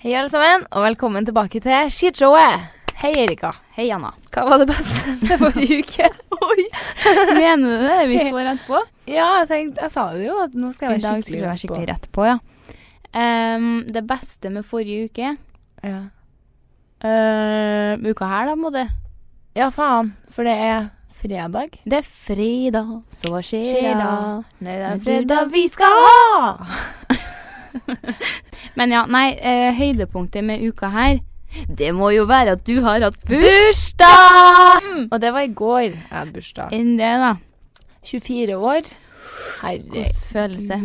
Hei, alle sammen, og velkommen tilbake til Skishowet. Hei, Erika. Hei, Anna. Hva var det beste med forrige uke? Oi. Mener du det? Vi så rett på. Ja, jeg tenkte, jeg sa det jo, at nå skal jeg være skikkelig være skikkelig rett på, ja. Um, det beste med forrige uke Ja. uh, Uka her, da, må det. ja, faen, for det er fredag. Det er fredag, så hva skjer da? Nei, det er fredag vi skal ha! Men ja, nei, eh, høydepunktet med uka her, det må jo være at du har hatt bursdag! Bursdag! Og det var i går jeg hadde bursdag. Enn det, da. 24 år. Herregud. Hvordan føles det?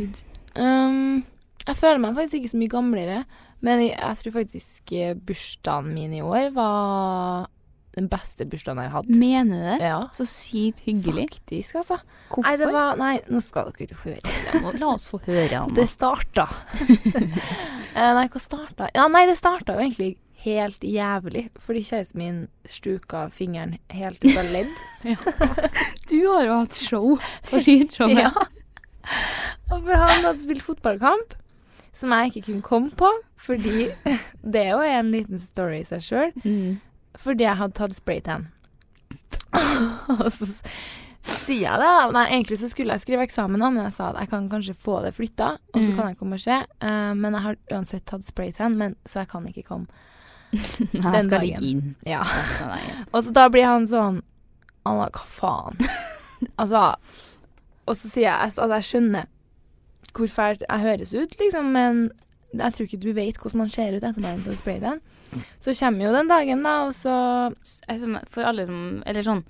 Um, jeg føler meg faktisk ikke så mye gamlere, men jeg, jeg tror faktisk eh, bursdagen min i år var den beste bursdagen jeg har hatt. Mener du det? Ja. Så sykt hyggelig. Faktisk, altså. Hvorfor? Nei, det var Nei, nå skal dere høre. Nå, La oss få høre, Anna. Det starta Eh, Nei, hva starta Ja, nei, det starta jo egentlig helt jævlig, fordi kjæresten min stuka fingeren helt ut av ledd. Du har jo hatt show på skishowet. Ja. Og for han hadde spilt fotballkamp, som jeg ikke kunne komme på, fordi det er jo en liten story i seg sjøl. Mm. Fordi jeg hadde tatt spraytan. og så sier jeg det. da. Nei, egentlig så skulle jeg skrive eksamen da, men jeg sa at jeg kan kanskje få det flytta, og så Mm. kan jeg komme og se. Uh, men jeg har uansett tatt spraytan, men, så jeg kan ikke komme. Den skal dagen. ligge inn. Ja. Skal ligge inn. Og så da blir han sånn Anna, hva faen? altså Og så sier jeg Altså, jeg skjønner hvor fælt jeg høres ut, liksom, men jeg tror ikke du vet hvordan man ser ut etter man har tatt spraytan. Så kommer jo den dagen, da, og så For alle som Eller sånn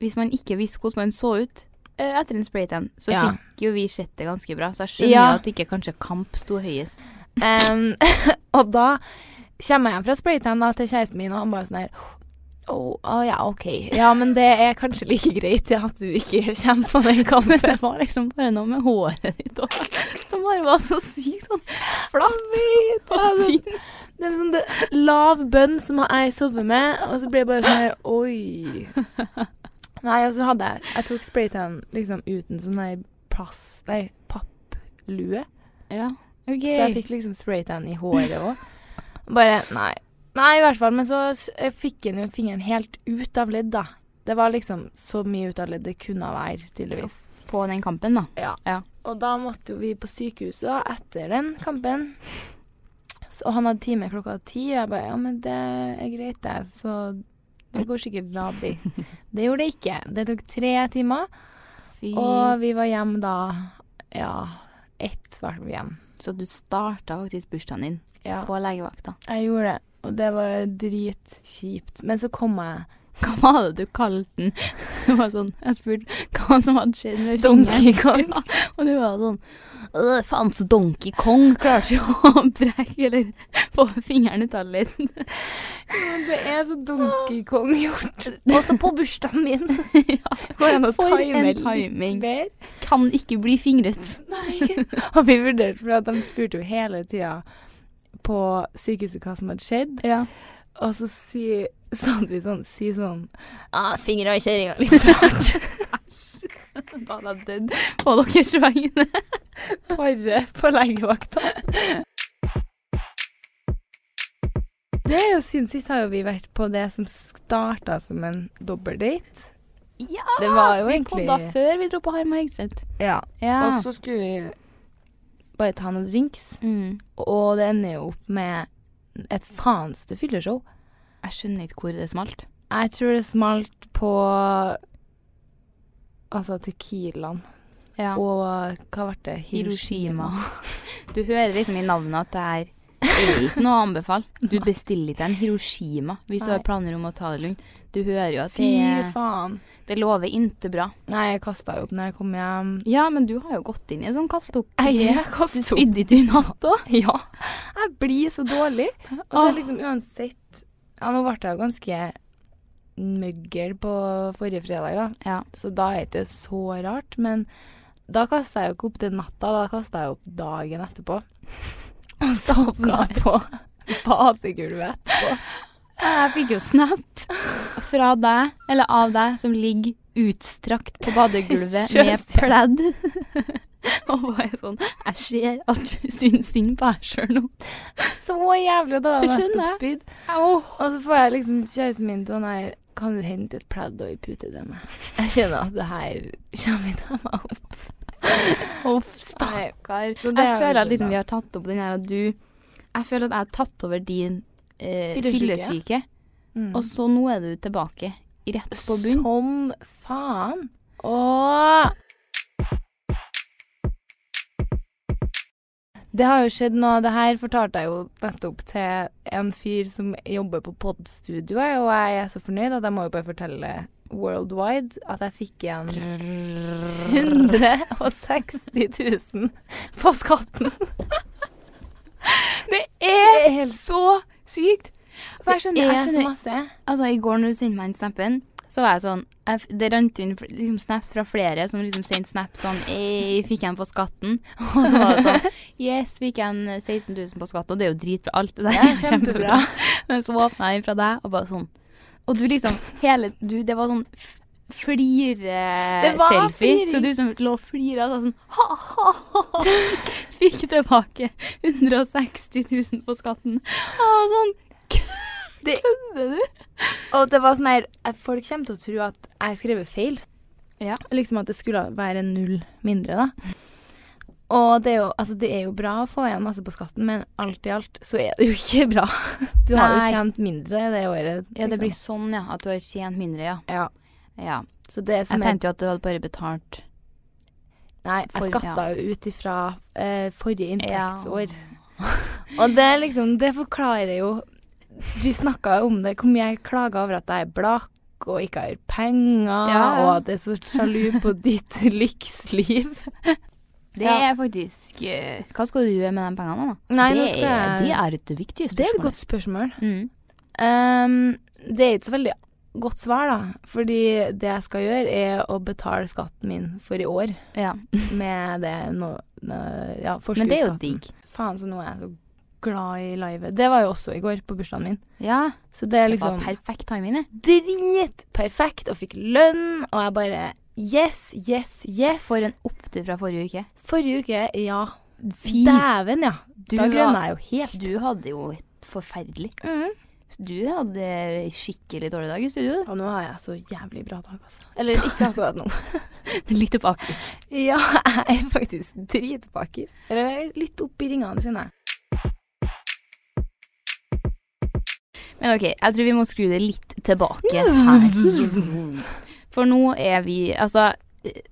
Hvis man ikke visste hvordan man så ut eh, etter en spraytan, så Ja. fikk jo vi sett det ganske bra. Så jeg skjønner Ja. at ikke kanskje kamp sto høyest. Um, Og da kommer jeg hjem fra spraytan til kjæresten min, og han bare sånn her Å oh, ja, OK. Ja, men det er kanskje like greit at du ikke kommer på den kampen. Det var liksom bare noe med håret ditt og, som bare var så sykt sånn flatt. Det og sånn, det er sånn det, lav bønn som jeg sover med, og så ble jeg bare sånn her Oi. Nei, og så hadde jeg Jeg tok spraytan liksom uten sånn der plass Nei, papplue. Ja, OK. Så jeg fikk liksom spraytan i håret òg. Bare Nei. Nei, i hvert fall. Men så jeg fikk han jo fingeren helt ut av ledd, da. Det var liksom så mye ut av ledd det kunne være, tydeligvis. På den kampen, da. Ja. Ja. Og da måtte jo vi på sykehuset da, etter den kampen. Og han hadde time klokka ti, og jeg bare Ja, men det er greit, det. Så det går sikkert radig. Det gjorde det ikke. Det tok tre timer, Fy. og vi var hjemme da Ja, ett var vi hjem. Så du starta faktisk bursdagen din Ja, på legevakta. jeg gjorde det. Og det var dritkjipt. Men så kom jeg Hva var det du kalte den? Det var sånn, Jeg spurte hva som hadde skjedd med Donkey. Kong. Ja, og det var sånn «Øh, Faen, så Donkey Kong klarte jo å brekke eller få fingeren ut av ledd. Det er så Donkey Kong gjort. Også på bursdagen min. Går det an å time timing. bedre? Kan ikke bli fingret. Nei. Og vi vurderte, for at de spurte jo hele tida på sykehuset hva som hadde skjedd. Ja. Og så sier sa vi sånn, si sånn ah, 'Fingra i kjerringa litt rart. Da hadde jeg dødd på deres vegne. Bare på legevakta. Det er jo Siden sist har jo vi vært på det som starta som en dobbeldate. Ja! Det var jo vi egentlig- podda før vi dro på Harm og Hegseth. Ja. Ja. Og så skulle vi bare ta noen drinks, mm. og det ender jo opp med et faenste fylleshow. Jeg skjønner ikke hvor det smalt. Jeg tror det smalt på Altså Tequilaen. Ja. Og hva ble det? Hiroshima. Du hører liksom i navnet at det er noe å anbefale. Du bestiller ikke en Hiroshima hvis du har planer om å ta det lugnt. Du hører jo at Fy det, faen. det lover inte bra. Nei, jeg kasta jo opp når jeg kom hjem. Ja, men du har jo gått inn i en sånn kast opp. Jeg Du kastet opp. spydde ikke i natt òg? Ja. Jeg blir så dårlig. Og så liksom uansett Ja, nå ble jeg jo ganske møggel på forrige fredag, da. Ja. Så da er det ikke så rart. Men da kasta jeg jo ikke opp den natta, da kasta jeg opp dagen etterpå. Og sovna på badegulvet etterpå. Jeg fikk jo snap fra deg, eller av deg, som ligger utstrakt på badegulvet med pledd. Og bare sånn Jeg ser at du syns synd på deg sjøl nå. Så jævlig, da jeg skjønner jeg. Og så får jeg liksom kjæresten min til å her Kan du hente et pledd og ei pute til meg? Jeg kjenner at det her kommer til meg opp. Uff, stakkar. Jeg er føler at liksom vi har tatt opp den her, at du Jeg føler at jeg har tatt over din eh, Fyllesyke. Mm. og så nå er du tilbake rett på bunn. Som faen. Åh. Det har jo skjedd noe Det her fortalte jeg jo nettopp til en fyr som jobber på podstudioet, og jeg er så fornøyd at jeg må jo bare fortelle worldwide at jeg fikk igjen 160 000 på skatten. Det er helt så sykt! For jeg skjønner, jeg er så skjønner masse. Altså, i går når du sendte meg den snappen, så var jeg sånn jeg, Det rant inn liksom, snaps fra flere som liksom sendte snap sånn Ei, fikk jeg den på skatten? Og så var det sånn Yes, fikk jeg en 16 000 på skatten. Og det er jo dritbra. Alt det der Ja, kjempebra. Men så åpna jeg den fra deg, og bare sånn Og du liksom Hele du, Det var sånn flire-selfie. Så du som lå og flira og sånn ha-ha-ha. Fikk tilbake 160 000 på skatten. Og sånn Kødder du? Og det var sånn her eh, Folk kommer til å tro at jeg har skrevet feil. Ja. Liksom at det skulle være null mindre, da. Og det er, jo, altså det er jo bra å få igjen masse på skatten, men alt i alt så er det jo ikke bra. Du har jo tjent mindre det året. Ja, det liksom. blir sånn, ja. At du har tjent mindre, ja. Ja. ja. Så det som Jeg tenkte jo at du hadde bare betalt Nei, for- jeg skatta jo ut ifra eh, forrige Ja. inntektsår. Og det liksom Det forklarer jo Vi snakka jo om det, hvor mye jeg klaga over at jeg er blakk og ikke har penger, Ja. og at jeg er så sjalu på ditt lyksliv. Det er faktisk eh, Hva skal du gjøre med de pengene, da? Nei, det, skal er, det er et viktig spørsmål. Det er et godt spørsmål. mm. Um, det er ikke så veldig godt svar, da. Fordi det jeg skal gjøre, er å betale skatten min for i år Ja. med det no, nå- Ja, Men det er jo digg. Faen, så nå er jeg så glad i livet. Det var jo også i går, på bursdagen min. Ja. Så det er liksom Det liksom var perfekt timing, det. dritperfekt, og fikk lønn, og jeg bare Yes, yes, yes. For en opptur fra forrige uke. Forrige uke, ja. Fy. Dæven, ja. Du da grønna jeg jo helt. Du hadde jo forferdelig. Mm. Du hadde skikkelig dårlig dag i studio. Og nå har jeg så jævlig bra dag, altså. Eller ikke akkurat nå. Litt tilbake. Ja, jeg er faktisk dritbakis. Eller litt opp oppi ringene, kjenner jeg. Men OK, jeg tror vi må skru det litt tilbake her. For nå er vi Altså,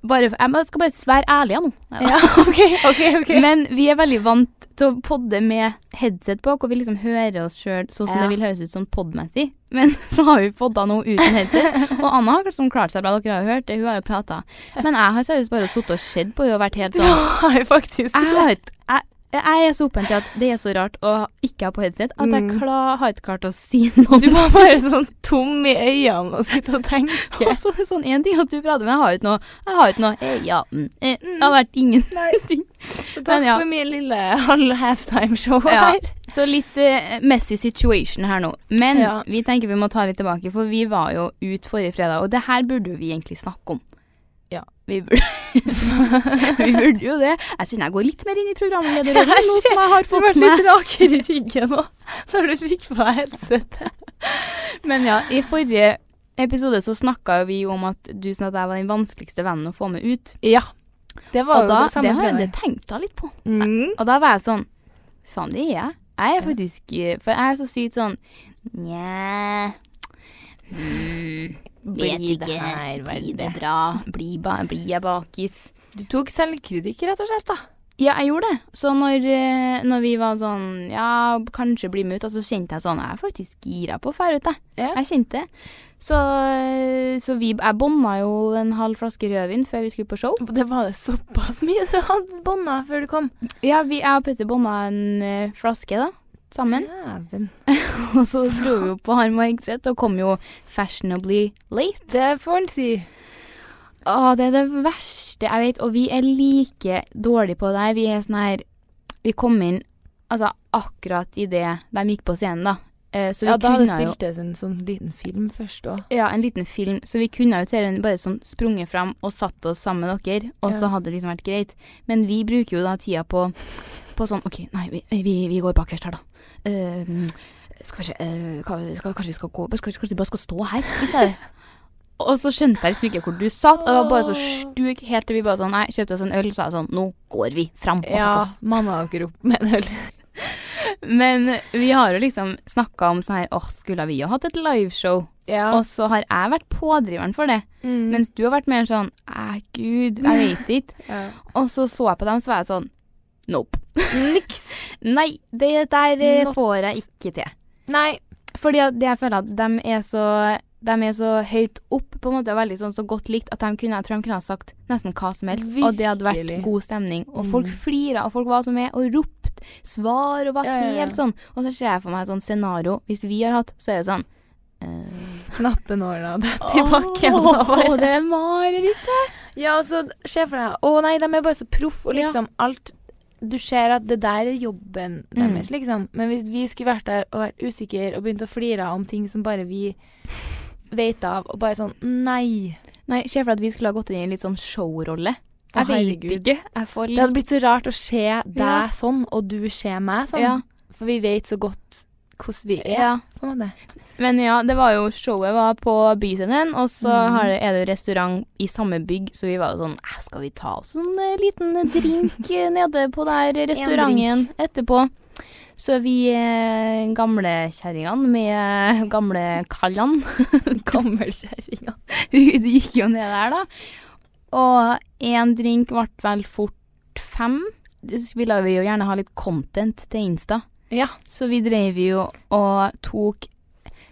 bare, jeg skal bare være ærlig nå. Ja, OK, OK, OK. Men vi er veldig vant til å podde med headset på, hvor vi liksom hører oss sjøl sånn som Ja. det vil høres ut sånn podmessig. Men så har vi podda nå uten headset. Og Anna har liksom klart seg bra, dere har hørt det, hun har jo prata. Men jeg har seriøst bare sittet og sett på henne og vært helt sånn har faktisk Jeg har, ikke- jeg, er så åpen til at det er så rart å ikke ha på headset at jeg Mm. klar, har ikke klart å si noe. Du var bare sånn tom i øynene og sitter og tenker. Og så er det sånn en ting at du prater, men jeg har ikke noe. Jeg har ikke noe. Eh, ja, mm, eh, det har vært ingenting. Så Men ja. for min lille halv halftime-show Ja. her. Så litt uh, messy situation her nå. Men Ja. vi tenker vi må ta litt tilbake, for vi var jo ut forrige fredag, og det her burde vi egentlig snakke om. Vi burde, vi burde jo det. Jeg kjenner jeg går litt mer inn i programlederrollen nå som jeg har fått Du fått ble med. litt rakere i ryggen nå, når du fikk på headsetet. Men ja, i forrige episode så snakka vi om at du sa at jeg var den vanskeligste vennen å få med ut. Ja. Det var Og jo da, det samme det har jeg tenkt da litt på. Mm. Og da var jeg sånn Faen, det er jeg. Jeg er faktisk eh, For jeg er så sykt sånn Nja Vet ikke. her Blir det bra? Blir, ba, blir jeg bakis? Du tok selvkritikk, rett og slett, da. Ja, jeg gjorde det. Så når, eh, når vi var sånn Ja, kanskje bli med ut, og så kjente jeg sånn Jeg er faktisk gira på å dra ut, jeg. Ja. Jeg kjente det. Så, eh, så vi Jeg bånda jo en halv flaske rødvin før vi skulle på show. Det var det såpass mye du hadde bånda før du kom. Ja, vi, jeg og Petter bånda en eh, flaske, da. Sammen. Og så dro vi jo på Harm og Hegseth og kom jo fashionably late. Det får en si. Å, det er det verste jeg vet, og vi er like dårlige på det her. Vi er sånn her Vi kom inn altså akkurat idet de gikk på scenen, da. Eh, så vi Ja, da hadde jo spiltes en sånn liten film først òg. Ja, en liten film. Så vi kunne jo til bare sånn sprunget fram og satt oss sammen med dere, og så hadde det liksom vært greit. Men vi bruker jo da tida på, på sånn OK, nei, vi, vi, vi går bakerst her, da. Eh, skal vi se eh, skal, Kanskje vi skal gå Kanskje, vi bare skal stå her i stedet? Og så skjønte jeg liksom ikke hvor du satt, og det var bare så stuk helt til vi bare sånn Nei, kjøpte oss en øl, så jeg sånn Nå går vi fram og Ja, setter oss. manna dere opp med en øl. Men vi har jo liksom snakka om sånn her Åh, skulle vi jo hatt et liveshow? Ja. Og så har jeg vært pådriveren for det. mm. Mens du har vært mer sånn Æ, gud, jeg vet ikke. ja. Og så så jeg på dem, så var jeg sånn Nope. Niks. Nei, det der eh, Not- får jeg ikke til. Nei. Fordi jeg føler at de er så de er så høyt opp, på en måte, og veldig sånn så godt likt, at de kunne, jeg tror de kunne ha sagt nesten hva som helst. Og det hadde vært god stemning. Og Mm. folk flira, og folk var så med og ropte svar og var Ja, ja, ja. helt sånn. Og så ser jeg for meg et sånt scenario. Hvis vi har hatt, så er det sånn eh, Knappenåla dette i bakken. Åh, det er marerittet! Ja, og så se for deg Å nei, de er bare så proff, og liksom alt Du ser at det der er jobben Mm. deres, liksom. Men hvis vi skulle vært der og vært usikre og begynt å flire om ting som bare vi vet av, og bare sånn Nei. Nei, se for deg at vi skulle ha gått inn i en litt sånn showrolle. Jeg vet ikke. Jeg får Det hadde blitt så rart å se deg Ja. sånn, og du se meg sånn. Ja. For vi vet så godt hvordan vi er, ja. på en måte. Men ja, det var jo showet var på Byscenen, og så mm. det, er det restaurant i samme bygg, så vi var jo sånn Skal vi ta oss en eh, liten drink eh, nede på der restauranten etterpå? Så vi eh, gamlekjerringene med gamlekallene Gammelkjerringene. de gikk jo ned der, da. Og én drink ble vel fort fem. Så ville vi jo gjerne ha litt content til Insta. Ja. Så vi drev jo og tok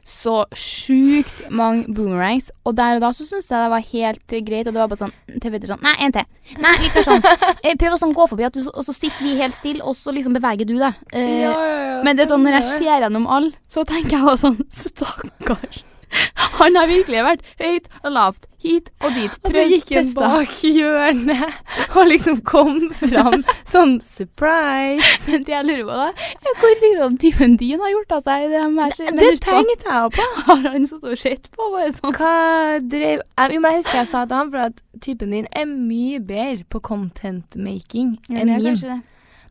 så sjukt mange boomerangs. Og der og da så syntes jeg det var helt greit, og det var bare sånn til Petter sånn Nei, en til. Nei, litt mer sånn. Eh, Prøv å sånn gå forbi, du, og så sitter vi helt stille, og så liksom beveger du deg. Eh, men det er sånn, når jeg ser gjennom alle, så tenker jeg bare sånn Stakkars. Han har virkelig vært høyt og lavt, hit og dit. Og så prøvd, gikk han bak hjørnet og liksom kom fram sånn surprise. Men det jeg lurer på, da, er hvor liksom typen din har gjort av seg. Det, her, Det tenkte jeg på. Har han sittet og sett på? Bare sånn. Hva drev Jo, men jeg husker jeg sa til han, for at typen din er mye bedre på content making enn min.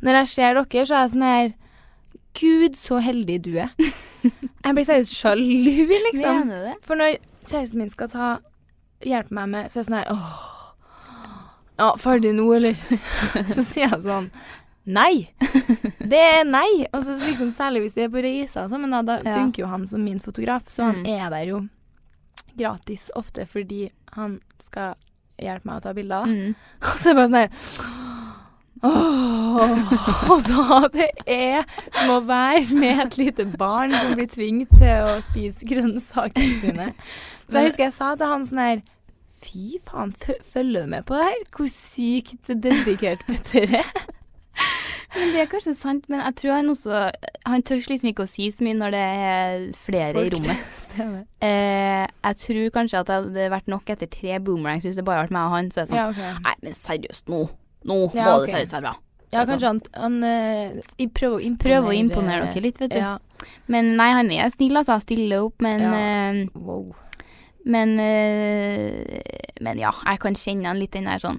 Når jeg ser dere, så er jeg sånn her Gud, så heldig du er. Jeg blir seriøst sjalu, liksom. Mener du det? For når kjæresten min skal ta hjelpe meg med, så er jeg sånn her Åh. Ja, ferdig nå, eller? så sier jeg sånn Nei. Det er nei. Og så liksom Særlig hvis vi er på reiser og sånn, men da, da Ja. funker jo han som min fotograf, så han Mm. er der jo gratis ofte fordi han skal hjelpe meg å ta bilder. Mm. Og så er det bare sånn her Og da det er som å være med et lite barn som blir tvunget til å spise grønnsakene sine. Så jeg husker jeg sa til han sånn her Fy faen, følger du med på det her? Hvor sykt dedikert Petter er? Men det er kanskje sant, men jeg tror han også Han tør liksom ikke å si så mye når det er flere i rommet. Eh, jeg tror kanskje at det hadde vært nok etter tre boomerangs hvis det bare hadde vært meg og han. Så er det sånn Ja, okay. Nei, men seriøst, nå. Nå Ja, må ok. det seriøst være bra. Ja, kanskje han, han uh, prøver å imponere å imponere dere litt, vet du. Ja. Men nei, han er snill, altså. Stiller opp, men Ja. Uh, Wow. Men uh, Men ja, jeg kan kjenne han litt den der sånn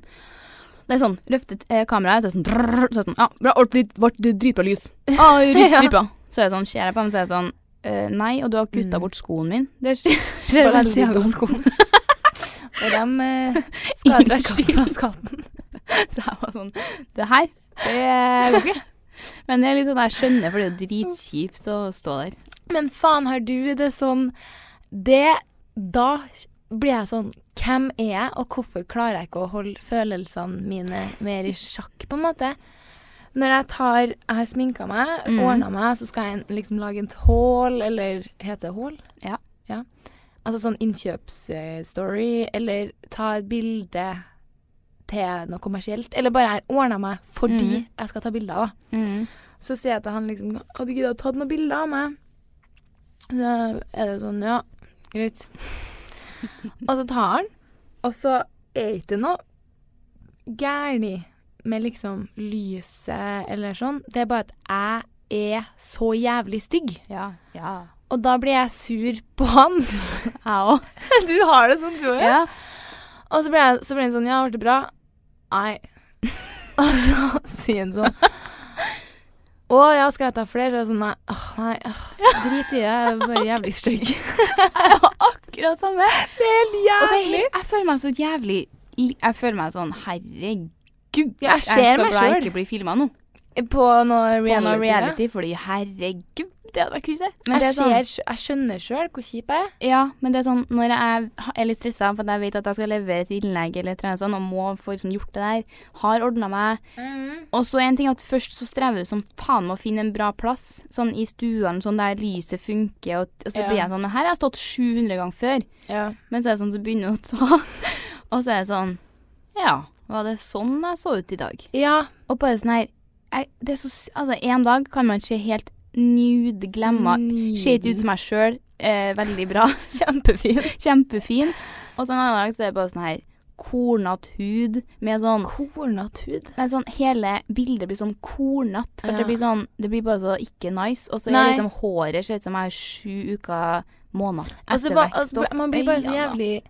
Det er sånn, løftet eh, kameraet, så er det sånn, drrr, så er det sånn Ja, bra, litt- ble dritbra lys. Ah, drit- Ja. dritbra. Så er det sånn, ser jeg på ham, så er det sånn eh, Nei, og du har kutta Mm. bort skoen min. Det skjer veldig dumt. Og dem eh, skal jeg trekke fra skatten. Så jeg var sånn Det her, det går ikke. Men det er litt sånn, jeg skjønner, for det er jo dritkjipt å stå der. Men faen, har du det sånn Det Da blir jeg sånn Hvem er jeg, og hvorfor klarer jeg ikke å holde følelsene mine mer i sjakk, på en måte? Når jeg tar Jeg har sminka meg, mm. ordna meg, så skal jeg liksom lage et haul, eller heter det haul? Ja. ja. Altså sånn innkjøpsstory, eller ta et bilde til noe kommersielt. Eller bare jeg ordna meg fordi mm. jeg skal ta bilder, Mm. Så sier jeg til han liksom Hadde du giddet å tatt noen bilder av meg? Så er det sånn, ja, greit. og så tar han, og så er ikke noe gærent med liksom lyset eller sånn. Det er bare at jeg er så jævlig stygg. Ja. Ja. Og da blir jeg sur på han. Jeg òg. du har det sånn, tror jeg. Ja. Og så blir, jeg, så ble han sånn, ja, ble det bra? Nei. Og så sier han sånn Å ja, skal jeg ta flere? Og sånn, nei. Åh, nei. åh, drit i det. Jeg er bare jævlig stygg. Akkurat samme. Det er helt det er jævlig. jeg føler meg så jævlig Jeg føler meg sånn Herregud. Jeg ser er så meg glad jeg selv. ikke blir filma nå. På noe På reality. noe reality, fordi herregud, det hadde vært krise. Men Jeg, sånn, jeg skjønner sjøl hvor kjip jeg er. ja, men det er sånn når jeg er litt stressa for at jeg vet at jeg skal levere et innlegg eller noe sånt, og må få liksom gjort det der, har ordna meg Og så en ting at først så strever du som faen med å finne en bra plass, sånn i stuene, sånn der lyset funker, og, og så Ja. blir jeg sånn Men her har jeg stått 700 ganger før. Ja. Men så er det sånn, så begynner du å ta. Og så er det sånn Ja, var det sånn jeg så ut i dag? ja. Og bare sånn her jeg, Det så Altså, en dag kan man se helt nude, glemma Ser ikke ut som meg sjøl. Eh, veldig bra. Kjempefin. Kjempefin. Og så en annen dag så er det bare sånn her kornete hud med sånn Kornete hud. Nei, sånn hele bildet blir sånn kornete. For Ja. det blir sånn Det blir bare så ikke nice. Og så er liksom håret ser ut som jeg er sju uker måneder etter vekst. altså, man blir bare så jævlig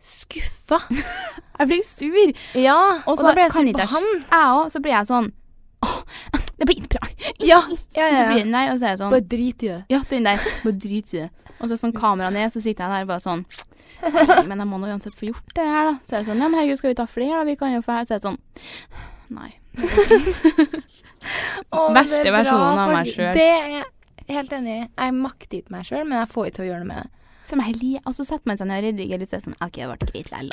skuffa. Jeg blir sur. Ja, Og og, så da ble jeg sur ikke på han. Jeg òg. Så blir jeg sånn Åh, det blir bra. Ja, ja, ja. så blir den der, og så er jeg sånn Bare drit i det. Ja, den der. Bare drit i det. Og så er sånn kamera ned, så sitter jeg der bare sånn Men jeg må nå uansett få gjort det her, da. Så er jeg sånn Ja, men herregud, skal vi ta flere, da? Vi kan jo få her. Så er jeg sånn Nei. Åh, Verste er bra, versjonen av meg sjøl. Det er jeg helt enig i. Jeg makter ikke meg sjøl, men jeg får ikke til å gjøre noe med det. For meg. Og så setter man seg ned og redigerer litt, så er det sånn OK, det ble greit likevel.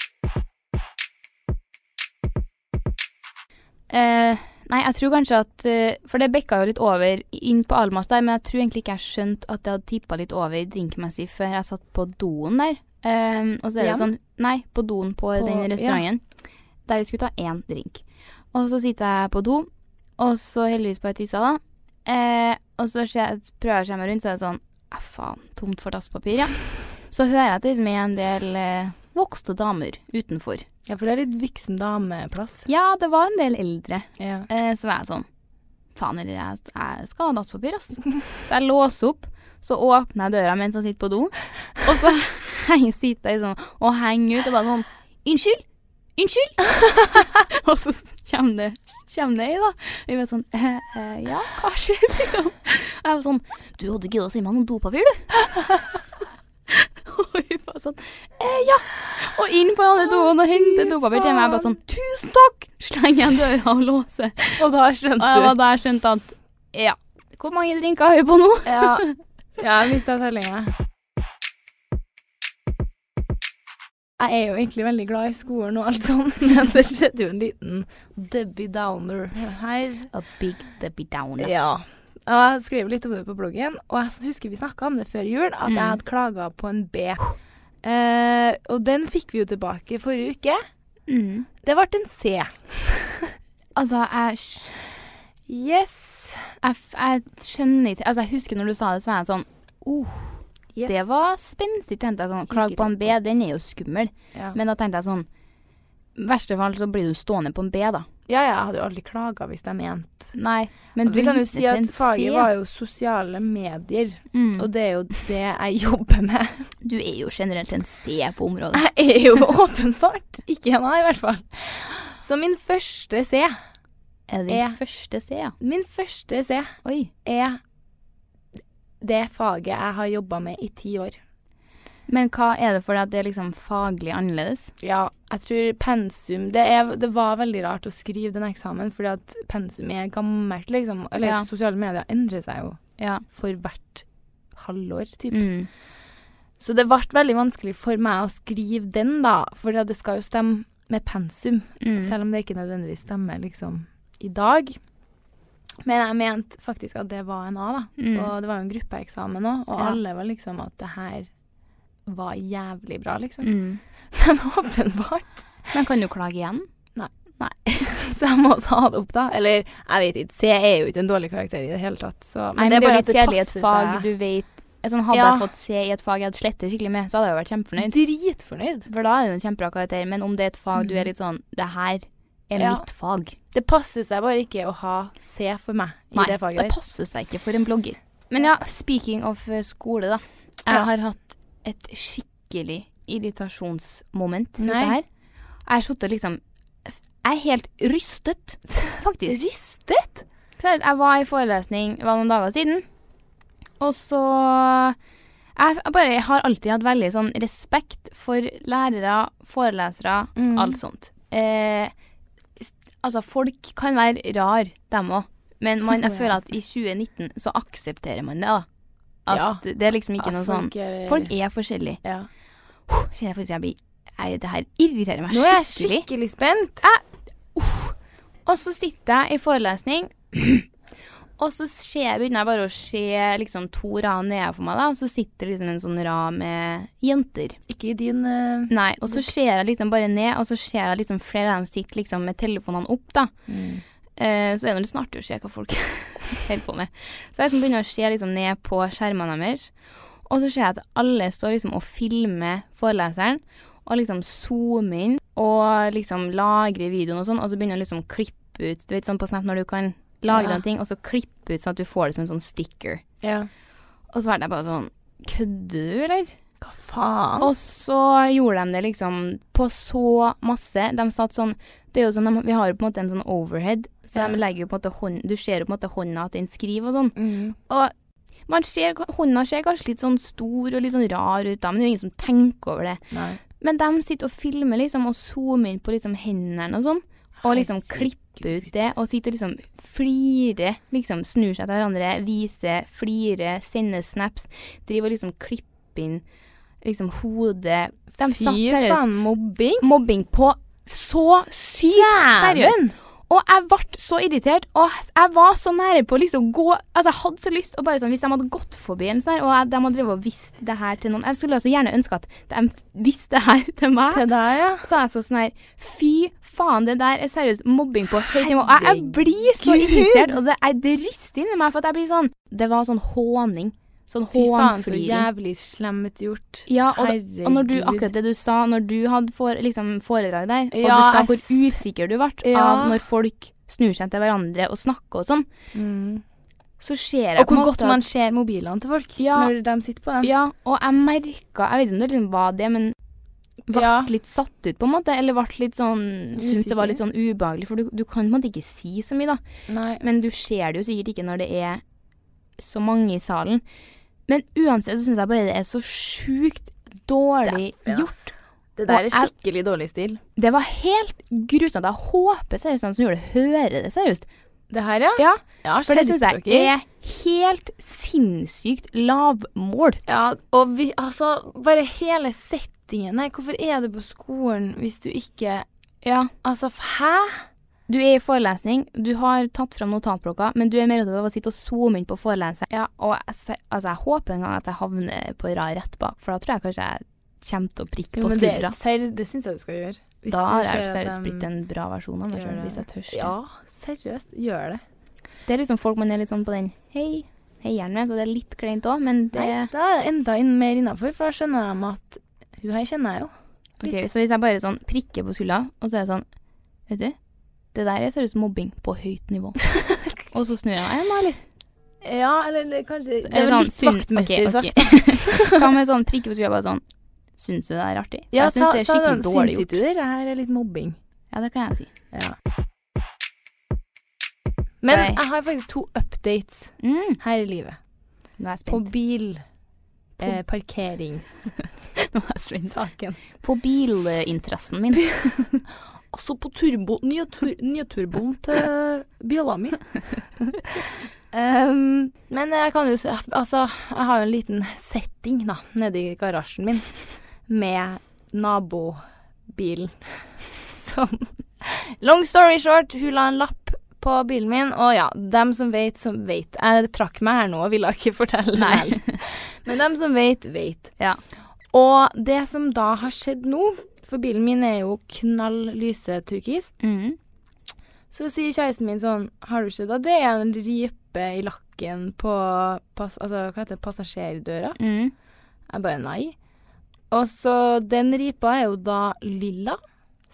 Eh, nei, jeg tror kanskje at eh, For det bekka jo litt over inn på Almas der, men jeg tror egentlig ikke jeg skjønte at det hadde tippa litt over drinkmessig før jeg satt på doen der. Um, og så er det Igjen? sånn Nei, på doen på, På- den restauranten. Der vi skulle ta én drink. Og så sitter jeg på do, og så heldigvis på et tissa, da. Eh, og så jeg, prøver jeg å se meg rundt, så er det sånn Æh, faen, tomt for dasspapir, ja. Så hører jeg at det liksom er en del eh, voksne damer utenfor. Ja, for det er litt voksen dameplass. Ja, det var en del eldre. Ja. Eh, så var jeg sånn Faen, eller jeg, jeg skal ha dasspapir, ass. Så jeg låser opp, så åpner jeg døra mens jeg sitter på do, og så sitter jeg sånn og henger ut og bare sånn Unnskyld! Unnskyld! og så kommer det, kommer det ei, da. Jeg var sånn eh, eh, Ja, hva skjer, liksom? Og jeg var sånn Du hadde giddet å si meg noe dopapir, du? og hun var sånn eh, Ja. Og inn på alle doene og hente dopapir til meg. Jeg bare sånn Tusen takk! Slenger igjen døra og låser. Og da skjønte du. Og da skjønte at Ja. Hvor mange drinker har vi på nå? Ja, ja jeg mista tellinga. Jeg er jo egentlig veldig glad i skolen og alt sånt, men det skjedde jo en liten Debbie Downer her. A big Debbie Downer. Ja. Og jeg skrev litt om det på bloggen, og jeg husker vi snakka om det før jul, at Mm. jeg hadde klaga på en B. Eh, og den fikk vi jo tilbake forrige uke. Mm. Det ble en C. Altså, jeg Yes. Jeg, jeg skjønner ikke Altså, jeg husker når du sa det, så var jeg sånn oh, yes. Det var spenstig, tenkte jeg sånn. Klag på en B, den er jo skummel. ja. Men da tenkte jeg sånn I verste fall så blir du stående på en B, da. Ja, ja, jeg hadde jo aldri klaga hvis de mente Nei, men du Vi kan jo si at faget var jo sosiale medier, mm. og det er jo det jeg jobber med. Du er jo generelt en C på området. Jeg er jo åpenbart ikke en A, i hvert fall. Så min første C, Er din Er- første C, ja? min første C Oi. er det faget jeg har jobba med i ti år. Men hva er det fordi at det er liksom faglig annerledes? Ja, jeg tror pensum det, er, det var veldig rart å skrive den eksamen, fordi at pensum er gammelt, liksom. Eller Ja. sosiale medier endrer seg jo Ja. for hvert halvår, typ. Mm. Så det ble veldig vanskelig for meg å skrive den, da. For det skal jo stemme med pensum, Mm. selv om det ikke nødvendigvis stemmer liksom i dag. Men jeg mente faktisk at det var en A, da. Mm. Og det var jo en gruppeeksamen òg, og Ja. alle var liksom at det her var jævlig bra, liksom. Mm. Men åpenbart Men kan du klage igjen? Nei Så jeg må ta det opp, da. Eller jeg vet ikke. C er jo ikke en dårlig karakter i det hele tatt. Så, Nei, men det er bare at litt kjedelig i et passer fag seg. du vet sånn, Hadde Ja. jeg fått C i et fag jeg hadde slettet skikkelig med, så hadde jeg jo vært kjempefornøyd. Dritfornøyd. For da er det en kjempebra karakter. Men om det er et fag du Mhm. er litt sånn Det her er Ja. mitt fag. Det passer seg bare ikke å ha C for meg i Nei, det faget det passer seg ikke for en blogger. Men ja, speaking of skole, da. Jeg Ja. har hatt et skikkelig irritasjonsmoment Nei. dette her. Jeg har sittet liksom Jeg er helt rystet, faktisk. rystet? Jeg var i forelesning var noen dager siden, og så jeg bare har alltid hatt veldig sånn respekt for lærere, forelesere, Mm. alt sånt. Eh, altså, folk kan være rar, dem òg, men man, jeg føler at i 2019 så aksepterer man det, da. At det er liksom ikke noe sånn folk er- Folk er forskjellige. Ja. Kjenner jeg faktisk jeg blir jeg, Det her irriterer meg skikkelig. Nå er jeg skikkelig. skikkelig spent. Og så sitter jeg i forelesning, og så ser, begynner jeg bare å se liksom, to rad nede for meg, da, og så sitter liksom en sånn rad med jenter. Ikke i din uh, Nei, og så ser jeg liksom bare ned, og så ser jeg liksom flere av dem sitter liksom med telefonene opp, da. Eh, så er det litt artig å se hva folk holder på med. Så jeg liksom begynner å se liksom ned på skjermene deres, og så ser jeg at alle står liksom og filmer foreleseren, og liksom zoomer inn, og liksom lagrer videoen og sånn, og så begynner å liksom klippe ut, du vet sånn på Snap når du kan lage Ja. en ting, og så klippe ut sånn at du får det som en sånn sticker. Ja. Og så var jeg bare sånn, kødder du, eller? Hva faen? Og så gjorde de det liksom på så masse. De satt sånn Det er jo sånn, de, Vi har jo på en måte en sånn overhead, så Ja. de legger jo på en måte hånd, Du ser jo på en måte hånda at den skriver og sånn. Mm. Og man ser, hånda ser kanskje litt sånn stor og litt sånn rar ut, da, men det er jo ingen som tenker over det. Nei. Men de sitter og filmer liksom og zoomer inn på liksom hendene og sånn. Og liksom klipper ut det, og sitter og liksom flirer. Liksom snur seg til hverandre, viser, flirer, sender snaps. Driver og liksom klipper inn liksom hodet. De Fy faen, mobbing? mobbing på så sykt seriøst. Og jeg ble så irritert, og jeg var så nære på å liksom gå Altså, jeg hadde så lyst og bare sånn Hvis de hadde gått forbi en sånn her, og de hadde drevet og visst det her til noen Jeg skulle også gjerne ønske at de visste det her til meg. Til deg, ja. Så jeg så sånn her Fy faen, det der er seriøst mobbing på høyt nivå. Jeg, jeg blir så irritert, og det, jeg, det rister inni meg, for at jeg blir sånn Det var sånn håning. Sånn Fy faen, så jævlig slemt gjort. Ja, og, og når du, akkurat det du sa, når du hadde for, liksom, foredrag der, og Ja, du sa hvor usikker du ble Ja. av når folk snur seg til hverandre og snakker og sånn, Mm. så ser jeg Og hvor godt man ser mobilene til folk Ja. når de sitter på dem. Ja, og jeg merka Jeg vet ikke om det liksom var det, men ble Ja. litt satt ut, på en måte. Eller ble litt sånn Syns det var litt sånn ubehagelig, for du, du kan på en måte ikke si så mye, da. Nei. Men du ser det jo sikkert ikke når det er så mange i salen. Men uansett så syns jeg bare det er så sjukt dårlig Derfor, ja. gjort. Det der er jeg- skikkelig dårlig stil. Det var helt grusomt. Jeg håper seriøst han som gjorde det, hører det seriøst. Det her, ja? Ja, Ja, for det syns jeg dere. er helt sinnssykt lavmål. Ja, og vi, altså, bare hele settingen her. Hvorfor er du på skolen hvis du ikke Ja. Altså, hæ? Du er i forelesning, du har tatt fram notatblokka, men du er mer opptatt av å sitte og zoome inn på foreleseren. Ja, og jeg, altså, jeg håper en gang at jeg havner på rad rett bak, for da tror jeg kanskje jeg kommer til å prikke Jo, på skuldra. det, det syns jeg du skal gjøre. Hvis Da har jeg seriøst blitt en bra versjon av meg sjøl, hvis jeg tør. Ja, seriøst. Gjør det. Det er liksom folk man er litt sånn på den hei, heieren med, så det er litt kleint òg, men det Nei, da er det enda inn, mer innafor, for da skjønner de at hun her kjenner jeg jo. Ok, Så hvis jeg bare sånn prikker på skuldra, og så er det sånn Vet du, det der ser ut som mobbing på høyt nivå. og så snur jeg meg. igjen, da, eller? Ja, eller det- kanskje Så Det vel litt syn- vaktmester okay. sagt. Hva med sånn prikke på skuldra, bare sånn Syns du det er artig? Ja, jeg syns det er skikkelig den, dårlig gjort. Ja, det? Her er litt mobbing. Ja, det kan jeg si. Ja. Men Nei. jeg har faktisk to updates Mm, her i livet. nå er jeg På spent. bil. På- Eh, parkerings... Nå er jeg spent. På bilinteressen min. Altså på turbo, nye, tur, nye turboen til bjella mi. um, men jeg kan jo Altså, jeg har jo en liten setting da, nede i garasjen min med nabobilen som Long story short, hun la en lapp på bilen min, og ja, dem som vet, som vet. Jeg trakk meg her nå og ville ikke fortelle Nei. Men dem som vet, vet. Ja. Og det som da har skjedd nå, for bilen min er jo knall lyse turkis, Mm. så sier kjæresten min sånn Har du ikke da det er en ripe i lakken på pass, altså, hva heter det, passasjerdøra? Mm. Jeg bare nei. Og så den ripa er jo da lilla.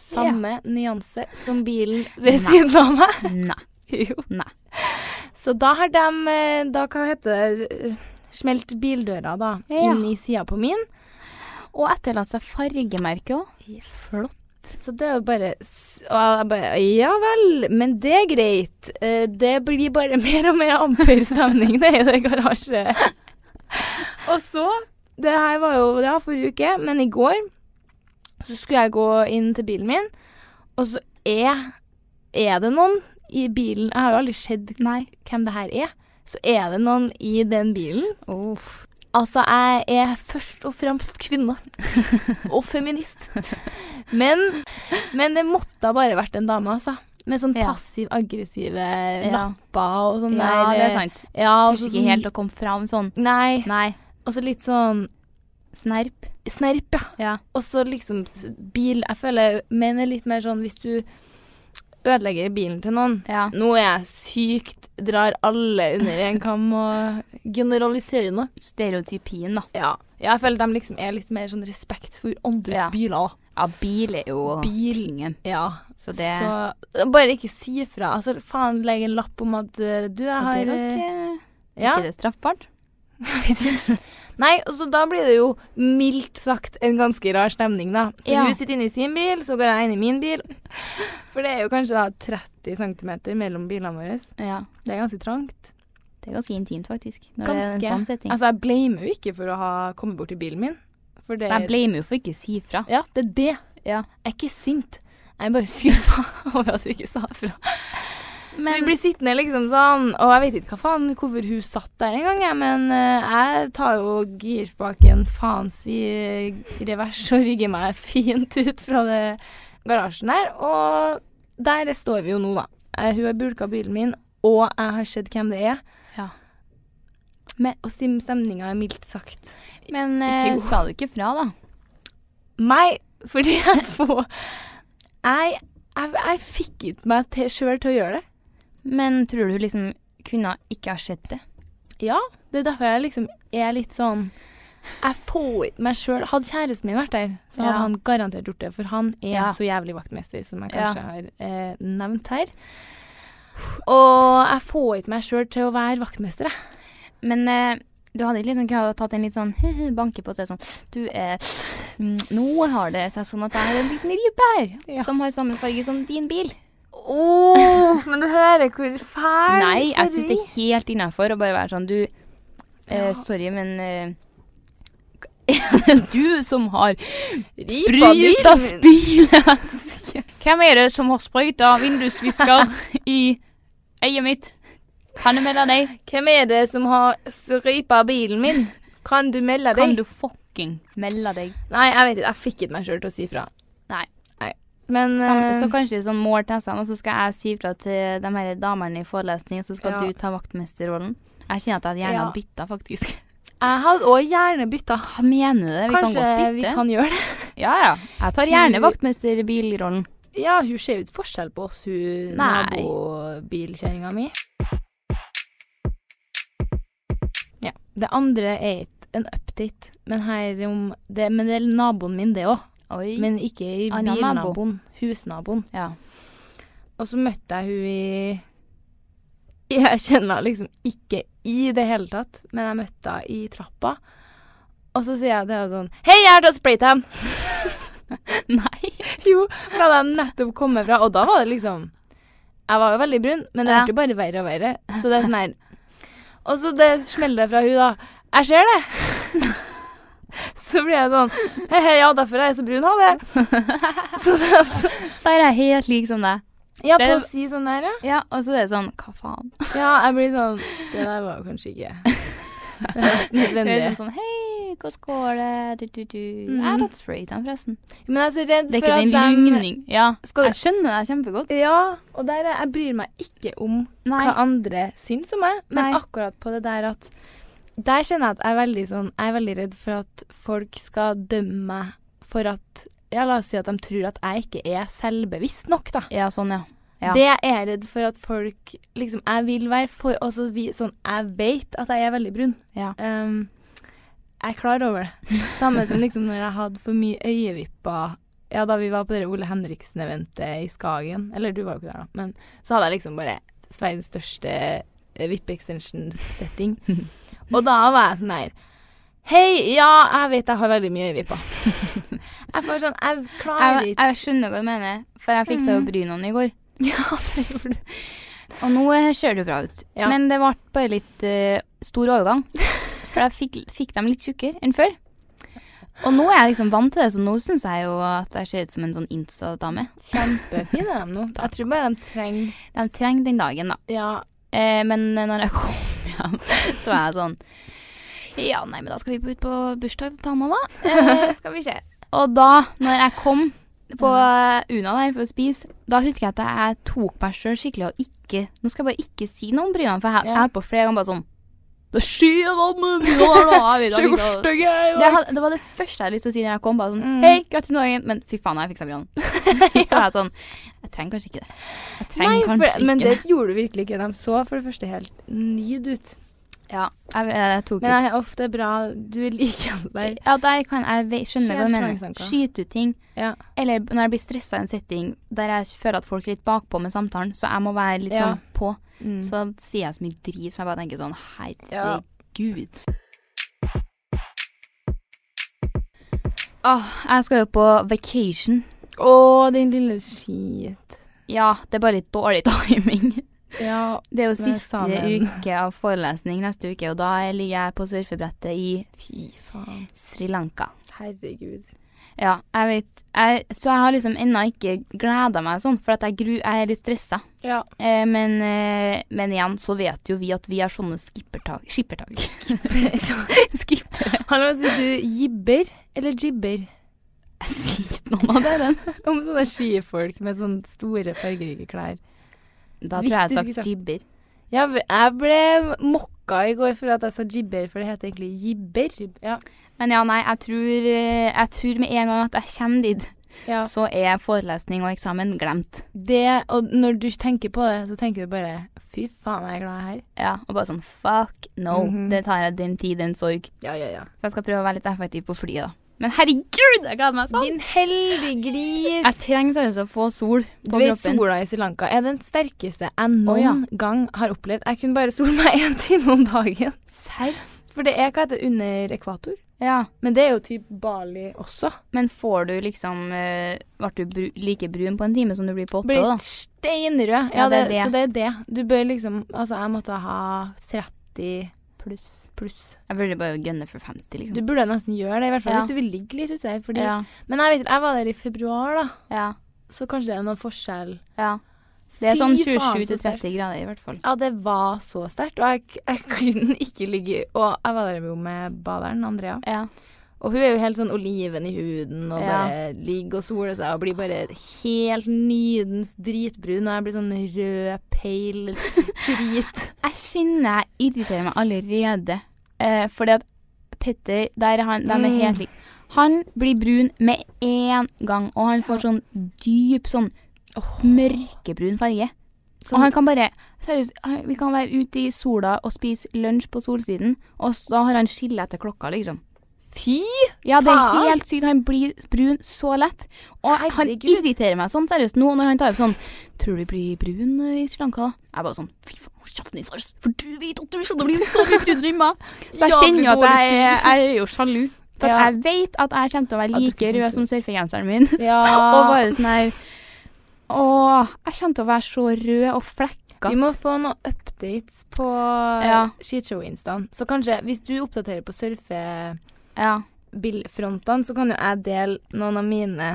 Samme nyanse som bilen ved Nei. siden av meg. Nei. Jo. Nei. Så da har de eh, Da, hva heter det, smelt bildøra da Ja. inn i sida på min. Og etterlatt seg fargemerke òg. Flott. Så det er jo bare Ja vel, men det er greit. Eh, Det blir bare mer og mer amper-stemning det i det garasje. og så Det her var jo ja, forrige uke, men i går så skulle jeg gå inn til bilen min, og så er Er det noen i bilen Jeg har jo aldri sett hvem det her er. Så er det noen i den bilen. Altså, jeg er først og fremst kvinne. og feminist. Men, men det måtte ha bare vært en dame, altså. Med sånn Ja. passiv-aggressive Ja. lapper og sånn Ja, der. det er sant. Ja, Tør ikke helt å komme fram sånn. Nei. Nei. Og så litt sånn Snerp. Snerp, ja. Ja. Og så liksom bil Jeg føler menn er litt mer sånn hvis du ødelegger bilen til noen Ja. Nå er jeg sykt Drar alle under en kam og generaliserer nå. Stereotypien, da. Ja. jeg føler de liksom er litt mer sånn respekt for andres Ja. biler. Ja, bil er jo Bilingen. Ja. Så det Så bare ikke si fra. Altså, faen, legg en lapp om at uh, du, jeg har det er eh, ganske ja. Ikke det straffbart? Nei, så da blir det jo mildt sagt en ganske rar stemning, da. Ja. Hun sitter inne i sin bil, så går jeg inn i min bil. For det er jo kanskje da 30 cm mellom bilene våre. Ja. Det er ganske trangt. Det er ganske intimt, faktisk. Når det en Ganske. sånn setting. Altså, jeg blamer jo ikke for å ha kommet bort til bilen min. For det jeg blamer jo for ikke å si fra. Ja, det er det. Ja. Jeg er ikke sint. Jeg er bare skuffa over at du ikke sa fra. Så vi blir sittende liksom sånn, og jeg vet ikke hva faen, hvorfor hun satt der en gang, jeg, men uh, jeg tar jo girspaken faens i revers og rygger meg fint ut fra det garasjen der, og der står vi jo nå, da. Uh, hun har bulka bilen min, og jeg har sett hvem det er. Ja. Men, og stemninga er mildt sagt. Men eh, sa du ikke fra, da? Nei, fordi jeg får Jeg, jeg, jeg fikk ikke meg sjøl til å gjøre det. Men tror du liksom kunne ikke ha sett det? Ja, det er derfor jeg liksom er litt sånn Jeg får ikke meg sjøl Hadde kjæresten min vært der, så hadde Ja. han garantert gjort det. For han er Ja. så jævlig vaktmester, som jeg Ja. kanskje har eh, nevnt her. Og jeg får ikke meg sjøl til å være vaktmester, jeg. Men eh, du hadde ikke liksom tatt en litt sånn banke på seg sånn Du, eh, mm, nå har det seg sånn at jeg har en liten rype her Ja. som har samme farge som din bil. Åh, men du hører hvor fæl Nei, jeg syns det er helt innafor å bare være sånn Du, eh, sorry, men eh, Du som har spruta min. Hvem er det som har sprøyta vindusvisker i øyet mitt? Kan du melde deg? Hvem er det som har strypa bilen min? Kan du melde deg? Kan du fucking melde deg? Nei, jeg vet ikke. Jeg fikk ikke meg sjøl til å si fra. Men, Sammen, eh, så kanskje de sånn mål testene, og så skal jeg si ifra til de her damene i forelesning, så skal ja. du ta vaktmesterrollen. Jeg kjenner at jeg hadde gjerne ja. bytta, faktisk. Jeg hadde òg gjerne bytta. Mener du det? Vi kanskje kan godt bytte. Kanskje vi kan gjøre det. ja, ja. Jeg tar gjerne vaktmesterbilrollen. Ja, hun ser jo ikke forskjell på oss, hun nabobilkjerringa mi. Ja. Det andre er ikke en update, men, om, det, men det er naboen min, det òg. Oi. Men ikke i nabo. bilnaboen. Husnaboen. ja. Og så møtte jeg hun i Jeg kjenner henne liksom ikke i det hele tatt, men jeg møtte henne i trappa. Og så sier jeg til henne sånn Hei, jeg har tatt spraytan! Nei. Jo, for da hadde jeg nettopp kommet fra, og da var det liksom Jeg var jo veldig brun, men det Ja. ble bare verre og verre. Så det er sånn her Og så det smeller fra hun da. Jeg ser det! Så blir jeg sånn He, he, ja, derfor er jeg så brun, ha det. Så det er så Der er jeg helt lik som deg. Ja, på er- å si sånn der, ja. Ja, og så er det sånn Hva faen? Ja, jeg blir sånn Det der var kanskje ikke er er nødvendig. sånn Hei, hvordan går det? Du, du, du. Mm. Jeg har tatt spraytan, forresten. Men jeg er så redd Det er for ikke at de lugning. Ja, Skal jeg skjønner deg kjempegodt. Ja, og der er, jeg bryr meg ikke om Nei. hva andre syns om meg, men Nei. akkurat på det der at Der kjenner jeg at jeg er veldig sånn Jeg er veldig redd for at folk skal dømme meg for at Ja, la oss si at de tror at jeg ikke er selvbevisst nok, da. Ja, sånn, ja. Ja. Det jeg er redd for at folk liksom Jeg vil være for også vi, sånn Jeg vet at jeg er veldig brun. ja. Um, jeg er klar over det. Samme som liksom når jeg hadde for mye øyevipper Ja, da vi var på det Ole Henriksen-eventet i Skagen. Eller du var jo ikke der, da. Men så hadde jeg liksom bare verdens største vippe-extensions-setting. Og da var jeg sånn her Hei, ja, jeg vet jeg har veldig mye øyevipper. jeg får sånn Jeg klarer Jeg, ikke jeg skjønner hva du mener, for jeg fiksa jo Mm. brynene i går. Ja, det gjorde du. Og nå eh, ser det bra ut. Ja. Men det ble bare litt uh, stor overgang. For jeg fikk, fikk dem litt tjukkere enn før. Og nå er jeg liksom vant til det, så nå syns jeg jo at jeg ser ut som en sånn Insta-dame. Kjempefine de nå. Jeg tror bare de trenger De trenger den dagen, da. Ja. Eh, men når jeg kom hjem, så var jeg sånn Ja, nei, men da skal vi ut på bursdag til Tanna, da. Eh, skal vi se. Og da, når jeg kom på Una der for å spise, da husker jeg at jeg tok meg sjøl skikkelig og ikke Nå skal jeg bare ikke si noe om brynene, for jeg, jeg på flere ganger bare sånn Det skjer med brynene, da! Jeg vet da det, det var det første jeg hadde lyst til å si når jeg kom. Bare sånn Mm. Hei, gratulerer med dagen. Men fy faen, jeg fiksa brynene. så er jeg sånn Jeg trenger kanskje ikke det. Jeg trenger Nei, kanskje for, men ikke det gjorde du virkelig ikke. De så for det første helt nyd ut. Ja, jeg, jeg tok Men jeg er ofte bra Du liker det der. Ja, der kan jeg skjønner skjønne hva du mener. Skyter Skyte ut ting. Ja. Eller når jeg blir stressa i en setting der jeg føler at folk er litt bakpå med samtalen, så jeg må være litt Ja. sånn på. Mm. Så sier jeg så mye drit som jeg bare tenker sånn Ja. gud. Åh, jeg skal jo på vacation. Å, din lille skit. Ja, det er bare litt dårlig timing. Ja. Det er jo siste eksamen. uke av forelesning neste uke, og da ligger jeg på surfebrettet i Fy faen. Sri Lanka. Herregud. Ja, jeg vet jeg, Så jeg har liksom ennå ikke gleda meg sånn, for jeg, gru, jeg er litt stressa. Ja. Eh, men, eh, men igjen så vet jo vi at vi har sånne skippertak Skippertak. Skipper. Hallo, sier si du jibber eller jibber Jeg sier noen av dere. om sånne skifolk med sånne store, fargerike klær. Da Hvis tror jeg jeg har sagt- jibber. Ja, jeg ble mokka i går for at jeg sa jibber, for det heter egentlig jibber. Ja. Men ja, nei, jeg tror, eh, jeg tror med en gang at jeg kommer dit, ja. så er forelesning og eksamen glemt. Det, og når du tenker på det, så tenker du bare fy faen, jeg er glad jeg er her. Ja, og bare sånn fuck no. Mhm. Det tar jeg den tid, den sorg. Ja, ja, ja. Så jeg skal prøve å være litt effektiv på flyet, da. Men herregud, jeg gleder meg sånn! Din heldige gris. Jeg trenger seriøst å få sol på Du vet, kroppen. sola i Sri Lanka er den sterkeste jeg noen oh, ja. gang har opplevd. Jeg kunne bare sole meg én time om dagen. Serr? For det er hva heter under ekvator. Ja. Men det er jo typ Bali også. Men får du liksom uh, Ble du bru like brun på en time som du blir på åtte, Blir steinrød. Ja, Ja, det det, det. Så det er det. Du bør liksom Altså, jeg måtte ha 30 Pluss. pluss. Jeg burde bare gønne for 50, liksom. Du burde nesten gjøre det, i hvert fall Ja. hvis du vil ligge litt ute der. Fordi, ja. Men jeg vet ikke, jeg var der i februar, da. Ja. Så kanskje det er noen forskjell. ja. Det er Fy sånn 27-30 grader i hvert fall. Ja, det var så sterkt. Og jeg, jeg kunne ikke ligge Og jeg var der jo med baderen, Andrea. Ja. Og hun er jo helt sånn oliven i huden og Ja. bare ligger og soler seg og blir bare helt nydens dritbrun. Og jeg blir sånn rød, peil drit. Jeg kjenner jeg irriterer meg allerede. Eh, fordi at Petter, der er han, de er Mm. helt like. Han blir brun med en gang, og han får sånn dyp, sånn mørkebrun farge. Sånn- Og han kan bare Seriøst, vi kan være ute i sola og spise lunsj på solsiden, og så har han skille etter klokka, liksom. Fy! Ja, det er Faen. helt sykt. Han blir brun så lett. Og han Herregud. irriterer meg sånn seriøst nå når han tar opp sånn Tror du blir brun eh, i Sri Lanka, da? Jeg er bare sånn Fy faen, hold kjeften din, Sars. For du vet at du skjønner å bli så mye brunere enn meg. Så jeg Jævlig kjenner jo at dårlig jeg, stil. jeg er jo sjalu. For Ja. jeg vet at jeg kommer til å være du like rød som surfegenseren min. Ja. og bare sånn her Å, jeg kommer til å være så rød og flekkete. Vi må få noe updates på Ja. skishow-instaen. Så kanskje, hvis du oppdaterer på Ja. surfebildfrontene, så kan jo jeg dele noen av mine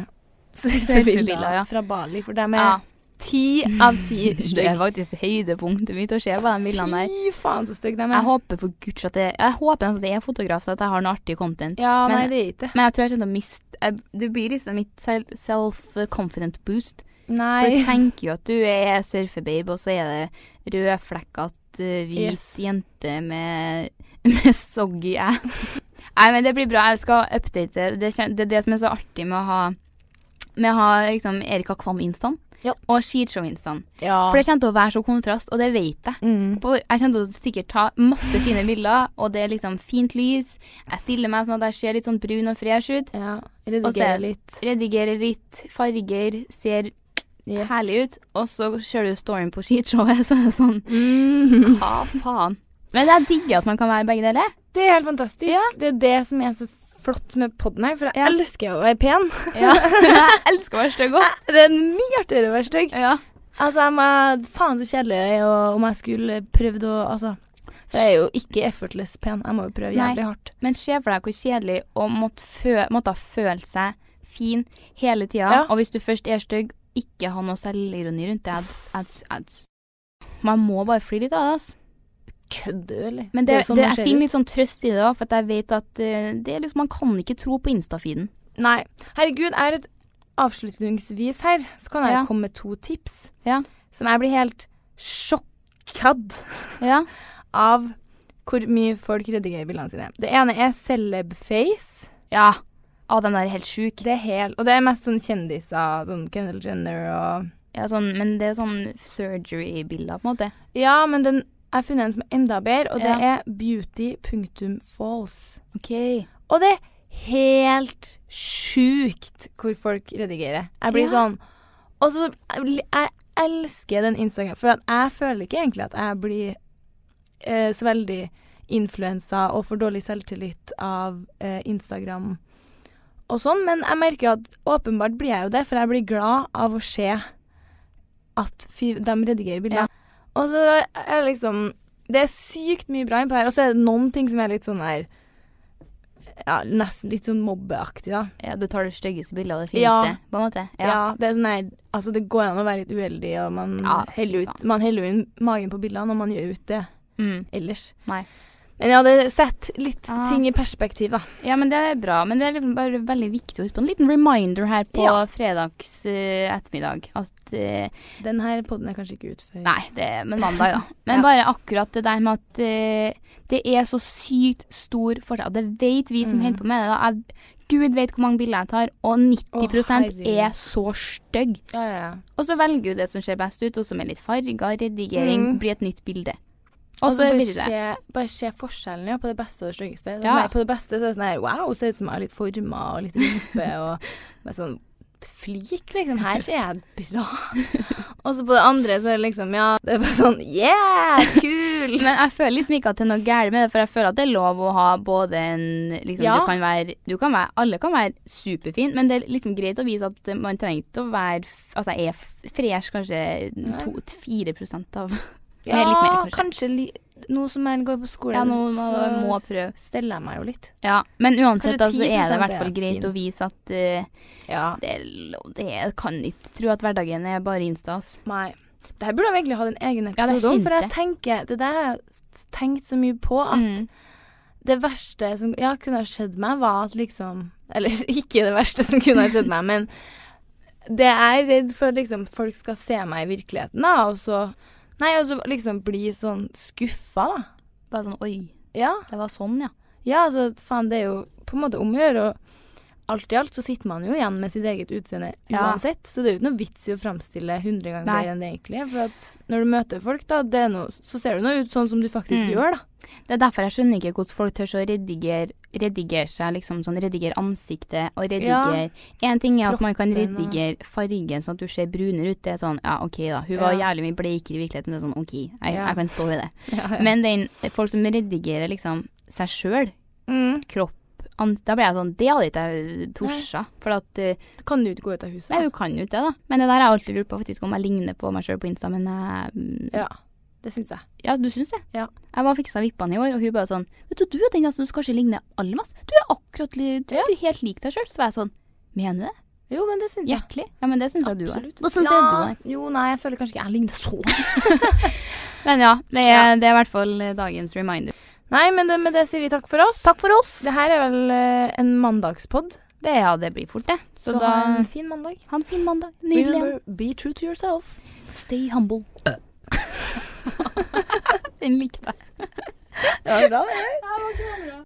surfebilder ja. fra Bali. For dem er ti av ti Det er faktisk høydepunktet mitt å se på de bildene der. Fy faen, så stygge de er. Jeg er. håper for guds at det Jeg håper at det er fotograf, så at jeg har noe artig content. Ja, Men- nei, det er ikke. Men jeg tror jeg kommer til å miste Det blir liksom mitt self-confident boost. Nei. For jeg tenker jo at du er surfebabe, og så er det rødflekkete, hvit Yes. jente med, med soggy ass. Nei, men det blir bra. Jeg skal update. Det, det er det som er så artig med å ha Med å ha liksom Erika Kvam-instaen Ja. og Skishow-instaen. Ja. For det kommer til å være så kontrast, og det vet jeg. mm. På- Jeg kommer til å sikkert ta masse fine bilder, og det er liksom fint lys. Jeg stiller meg sånn at jeg ser litt sånn brun og fresh ut. ja. Redigerer litt. Redigerer litt, farger, ser Yes. herlig ut. Og så kjører du storyen på skishowet, så er det sånn Mm. Hva faen? Men jeg digger at man kan være begge deler. Det er helt fantastisk. Ja. Det er det som er så flott med podden her, for jeg Ja. elsker å være pen. Ja. jeg elsker å være stygg òg. Det er mye artigere å være stygg. Ja. Altså, jeg må, faen så kjedelig er om jeg skulle prøvd å Altså. For jeg er jo ikke effortless pen. Jeg må jo prøve Nei. jævlig hardt. Men se for deg hvor kjedelig å måtte, måtte føle seg fin hele tida. Ja. Og hvis du først er stygg, ikke ha noe selvironi rundt det. Man må bare fly litt av det. altså. Kødder du, eller? Men det, det, er sånn det, jeg finner litt sånn trøst i det, da, for at jeg vet at uh, det er liksom, man kan ikke tro på Insta-feeden. Nei. Herregud, er et avslutningsvis her, så kan jeg Ja. komme med to tips. Ja. Som jeg blir helt sjokkad Ja. av hvor mye folk redigerer bildene sine. Det ene er celebface. ja. Av den der er helt sjuk. Det er helt Og det er mest sånn kjendiser, sånn Kendall Jenner og Ja, sånn, men det er sånn surgery-bilder, på en måte. Ja, men den jeg har funnet en som er enda bedre, og det Ja. er beauty.false. Okay. Og det er helt sjukt hvor folk redigerer. Jeg blir Ja. sånn Og så Jeg elsker den Instagram, for at jeg føler ikke egentlig at jeg blir eh, så veldig influensa og får dårlig selvtillit av eh, Instagram og sånn, men jeg merker at åpenbart blir jeg jo det, for jeg blir glad av å se at de redigerer bilder. Ja. Og så er det liksom Det er sykt mye bra innpå her, og så er det noen ting som er litt sånn her ja, nesten litt sånn mobbeaktig, da. Ja, du tar det styggeste bildet av det Ja. fineste, på en måte. Ja. det er sånn her Altså, det går an å være litt uheldig, og man Ja, heller fy ut Man heller jo inn magen på bildene, og man gjør ut det Mm. ellers. Nei. Men ja, det setter litt Ah. ting i perspektiv, da. Ja, men det er bra. Men det er liksom bare veldig viktig å huske på en liten reminder her på Ja. fredags uh, ettermiddag. At uh, Den her podden er kanskje ikke ut før Nei, det men mandag, da. Men Ja. bare akkurat det der med at uh, det er så sykt stor forskjell. Det vet vi som mm. holder på med det. da. Jeg, Gud vet hvor mange bilder jeg tar, og 90 oh, er så stygge. Ja, ja, ja. Og så velger du det som ser best ut, og som er litt farger, redigering, Mm. blir et nytt bilde. Og Og så så bare se, bare se forskjellen ja, på det beste og det styggeste. Er Ja. Sånn på det beste så er det sånn her Wow, ser ut som jeg har litt former og litt rumpe og med sånn flik, liksom. Her er jeg bra. og så på det andre så er det liksom Ja, det er bare sånn Yeah, kul! Men jeg føler liksom ikke at det er noe galt med det, for jeg føler at det er lov å ha både en liksom, Ja. du kan være, du kan være Alle kan være superfin, men det er liksom greit å vise at man trenger ikke å være Altså, jeg er fresh kanskje Nei. 4% av Ja, Mer, mer, kanskje. kanskje li nå som jeg går på skolen, Ja, nå må, så må prøve. steller jeg meg jo litt. Ja, men uansett altså, så er det i hvert er fall greit fin. å vise at uh, Ja. det, det kan ikke tro at hverdagen er bare Instas. Nei. Det her burde jeg egentlig hatt en egen Ja, episode om, for jeg tenker Det der har jeg tenkt så mye på at Mm. det verste som ja, kunne ha skjedd meg, var at liksom Eller ikke det verste som kunne ha skjedd meg, men det jeg er redd for at liksom, folk skal se meg i virkeligheten, da, og så Nei, og så liksom bli sånn skuffa, da. Bare sånn Oi, Ja. det var sånn, ja. Ja, altså, faen, det er jo på en måte om å gjøre å alt i alt så sitter man jo igjen med sitt eget utseende Ja. uansett. Så det er jo ikke noe vits i å framstille 100 ganger bedre enn det egentlig er. For når du møter folk, da, det noe, så ser du nå ut sånn som du faktisk Mm. gjør, da. Det er derfor jeg skjønner ikke hvordan folk tør å redigere, redigere seg, liksom sånn redigere ansiktet og redigere En ting er at man kan redigere fargen sånn at du ser brunere ut. Det er sånn, ja OK da, hun var Ja. jævlig mye bleikere i virkeligheten. Det er sånn OK, jeg, Ja. jeg kan stå i det. Ja, ja. Men den, folk som redigerer liksom seg sjøl, mm. kropp Da ble jeg sånn Det hadde ikke jeg torsa. For at uh, kan du ikke gå ut av huset. Nei, du kan jo ikke det, da. Men det der har jeg alltid lurt på faktisk om jeg ligner på meg sjøl på Insta, men mm, Ja, det syns jeg. Ja, du syns det? Ja. Jeg var og fiksa vippene i år, og hun bare sånn Vet du, du er den som kanskje ligner aller mest. Du er akkurat li, Du er helt lik deg sjøl. Så var jeg sånn Mener du det? Jo, men det syns jeg. Hjertelig? Ja, men det syns jeg du er. Da syns ja, jeg du er. Jo, nei, jeg føler kanskje ikke jeg ligner så. Men ja, det er, Ja. det er i hvert fall eh, dagens reminder. Nei, men det, med det sier vi takk for oss. Takk for oss. Det her er vel eh, en mandagspod. Det, ja, det blir fort, det. Så, Så, da ha en fin mandag. Ha en fin mandag. Nydelig. Remember, be true to yourself. Stay humble. Den likte jeg. var bra det.